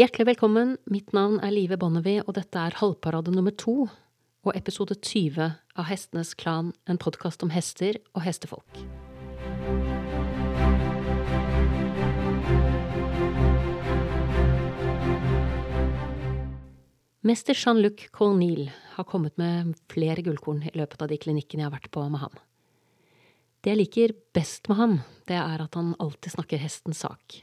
Hjertelig velkommen, mitt navn er Live Bonnevie, og dette er halvparade nummer to og episode 20 av Hestenes Klan, en podkast om hester og hestefolk. Mester Jean-Luc Cornille har kommet med flere gullkorn i løpet av de klinikkene jeg har vært på med ham. Det jeg liker best med ham, det er at han alltid snakker hestens sak.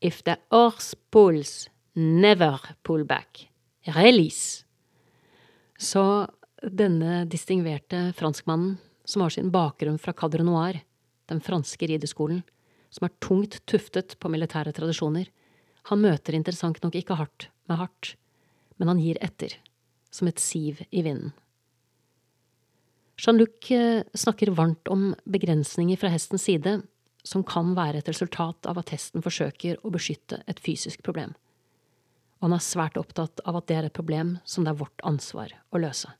If the horse pulls, never pull back. Release. Så denne distingverte franskmannen, som har sin bakgrunn fra Cadre Noir, den franske rideskolen, som er tungt tuftet på militære tradisjoner, han møter interessant nok ikke hardt med hardt men han gir etter, som et siv i vinden. Jean-Luc eh, snakker varmt om begrensninger fra hestens side som kan være et resultat av at hesten forsøker å beskytte et fysisk problem, og han er svært opptatt av at det er et problem som det er vårt ansvar å løse.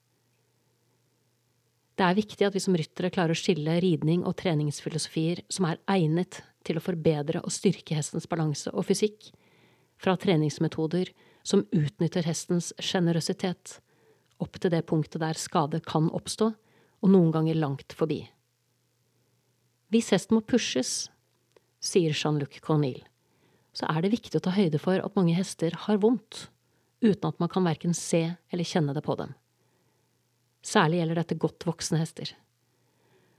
Det er viktig at vi som ryttere klarer å skille ridning og treningsfilosofier som er egnet til å forbedre og styrke hestens balanse og fysikk, fra treningsmetoder som utnytter hestens sjenerøsitet, opp til det punktet der skade kan oppstå, og noen ganger langt forbi. Hvis hesten må pushes, sier Jean-Luc Cornille, så er det viktig å ta høyde for at mange hester har vondt, uten at man kan verken se eller kjenne det på dem. Særlig gjelder dette godt voksne hester.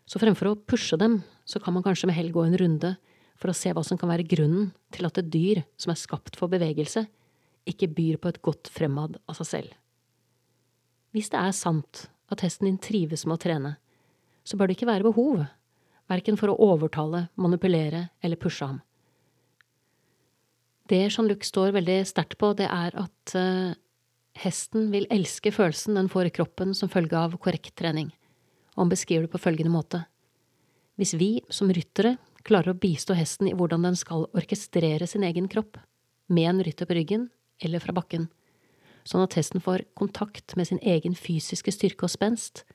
Så fremfor å pushe dem, så kan man kanskje med hell gå en runde for å se hva som kan være grunnen til at et dyr som er skapt for bevegelse, ikke byr på et godt fremad av seg selv. Hvis det er sant at hesten din trives med å trene, så bør det ikke være behov, verken for å overtale, manipulere eller pushe ham. Det Jean-Luc står veldig sterkt på, det er at uh, hesten vil elske følelsen den får i kroppen som følge av korrekt trening, og han beskriver det på følgende måte. Hvis vi som ryttere klarer å bistå hesten i hvordan den skal orkestrere sin egen kropp, med en rytter på ryggen, eller fra bakken, sånn at hesten får kontakt med sin egen fysiske styrke og spenst,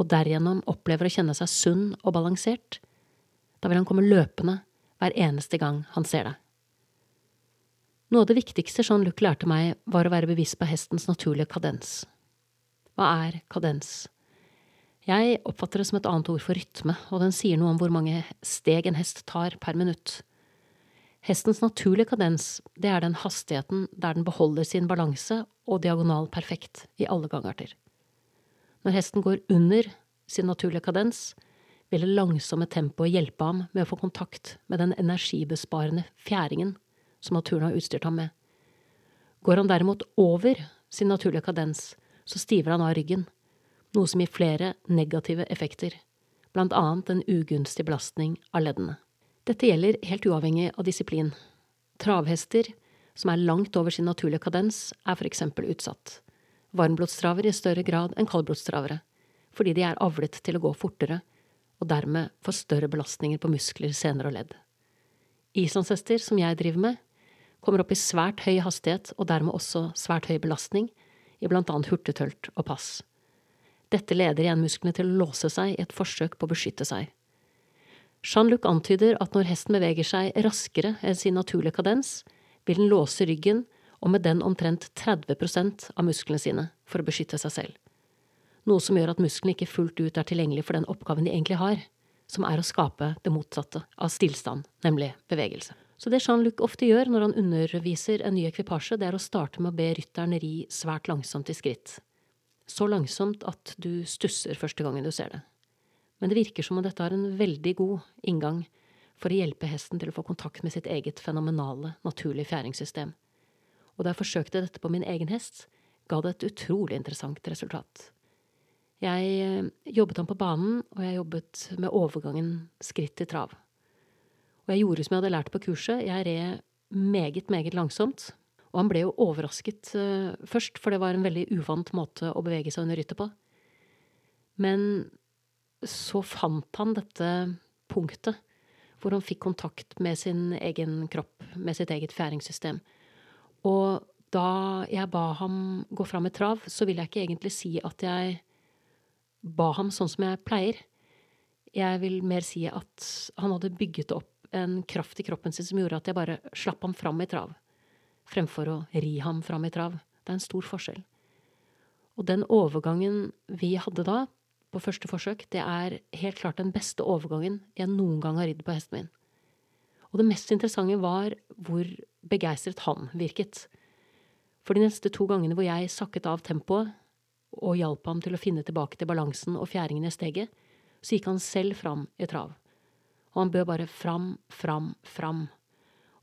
og derigjennom opplever å kjenne seg sunn og balansert, da vil han komme løpende hver eneste gang han ser deg. Noe av det viktigste Jean-Luc lærte meg, var å være bevisst på hestens naturlige kadens. Hva er kadens? Jeg oppfatter det som et annet ord for rytme, og den sier noe om hvor mange steg en hest tar per minutt. Hestens naturlige kadens, det er den hastigheten der den beholder sin balanse og diagonal perfekt i alle gangarter. Når hesten går under sin naturlige kadens, vil det langsomme tempoet hjelpe ham med å få kontakt med den energibesparende fjæringen som naturen har utstyrt ham med. Går han derimot over sin naturlige kadens, så stiver han av ryggen, noe som gir flere negative effekter, blant annet en ugunstig belastning av leddene. Dette gjelder helt uavhengig av disiplin. Travhester, som er langt over sin naturlige kadens, er for eksempel utsatt. Varmblodstravere i større grad enn kaldblodstravere, fordi de er avlet til å gå fortere, og dermed får større belastninger på muskler, sener og ledd. Islandshester, som jeg driver med, kommer opp i svært høy hastighet og dermed også svært høy belastning i blant annet hurtigtølt og pass. Dette leder igjen musklene til å låse seg i et forsøk på å beskytte seg. Jean-Luc antyder at når hesten beveger seg raskere enn sin naturlige kadens, vil den låse ryggen og med den omtrent 30% av musklene sine for å beskytte seg selv. Noe som gjør at musklene ikke fullt ut er tilgjengelig for den oppgaven de egentlig har, som er å skape det motsatte av stillstand, nemlig bevegelse. Så det Jean-Luc ofte gjør når han underviser en ny ekvipasje, det er å starte med å be rytteren ri svært langsomt i skritt. Så langsomt at du stusser første gangen du ser det men det virker som om dette har en veldig god inngang for å hjelpe hesten til å få kontakt med sitt eget fenomenale, naturlige fjæringssystem. Og da jeg forsøkte dette på min egen hest, ga det et utrolig interessant resultat. Jeg eh, jobbet ham på banen, og jeg jobbet med overgangen skritt til trav. Og jeg gjorde som jeg hadde lært på kurset, jeg red meget, meget langsomt. Og han ble jo overrasket uh, først, for det var en veldig uvant måte å bevege seg under ryttet på. Men så fant han dette punktet hvor han fikk kontakt med sin egen kropp, med sitt eget fjæringssystem. Og da jeg ba ham gå fram med trav, så vil jeg ikke egentlig si at jeg ba ham sånn som jeg pleier. Jeg vil mer si at han hadde bygget opp en kraft i kroppen sin som gjorde at jeg bare slapp ham fram i trav. fremfor å ri ham fram i trav. Det er en stor forskjell. Og den overgangen vi hadde da, på første forsøk, det er helt klart den beste overgangen jeg noen gang har ridd på hesten min. Og det mest interessante var hvor begeistret han virket. For de neste to gangene hvor jeg sakket av tempoet og hjalp ham til å finne tilbake til balansen og fjæringen i steget, så gikk han selv fram i trav. Og han bød bare fram, fram, fram.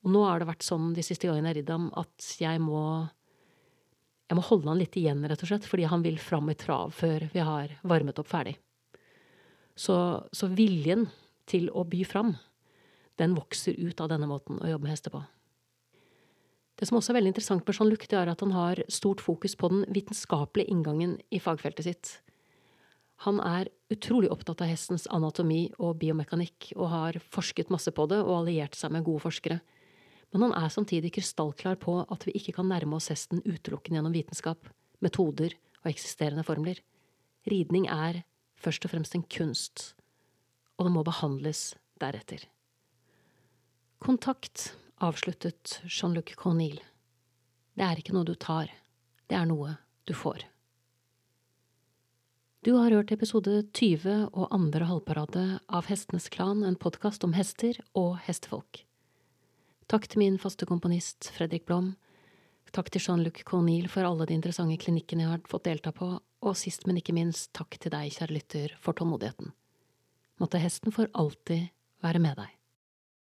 Og nå har det vært sånn de siste gangene jeg har ridd ham, at jeg må jeg må holde han litt igjen, rett og slett, fordi han vil fram i trav før vi har varmet opp ferdig. Så, så viljen til å by fram, den vokser ut av denne måten å jobbe med hester på. Det som også er veldig interessant med Jean-Luc, det er at han har stort fokus på den vitenskapelige inngangen i fagfeltet sitt. Han er utrolig opptatt av hestens anatomi og biomekanikk, og har forsket masse på det og alliert seg med gode forskere men han er samtidig krystallklar på at vi ikke kan nærme oss hesten utelukkende gjennom vitenskap, metoder og eksisterende formler. Ridning er først og fremst en kunst, og det må behandles deretter. Kontakt, avsluttet Jean-Luc Cornille. Det er ikke noe du tar, det er noe du får. Du har hørt episode 20 og andre halvparade av Hestenes Klan, en podkast om hester og hestefolk. Takk til min faste komponist Fredrik Blom. Takk til Jean-Luc Cornille for alle de interessante klinikkene jeg har fått delta på, og sist, men ikke minst, takk til deg, kjære lytter, for tålmodigheten. Måtte hesten for alltid være med deg.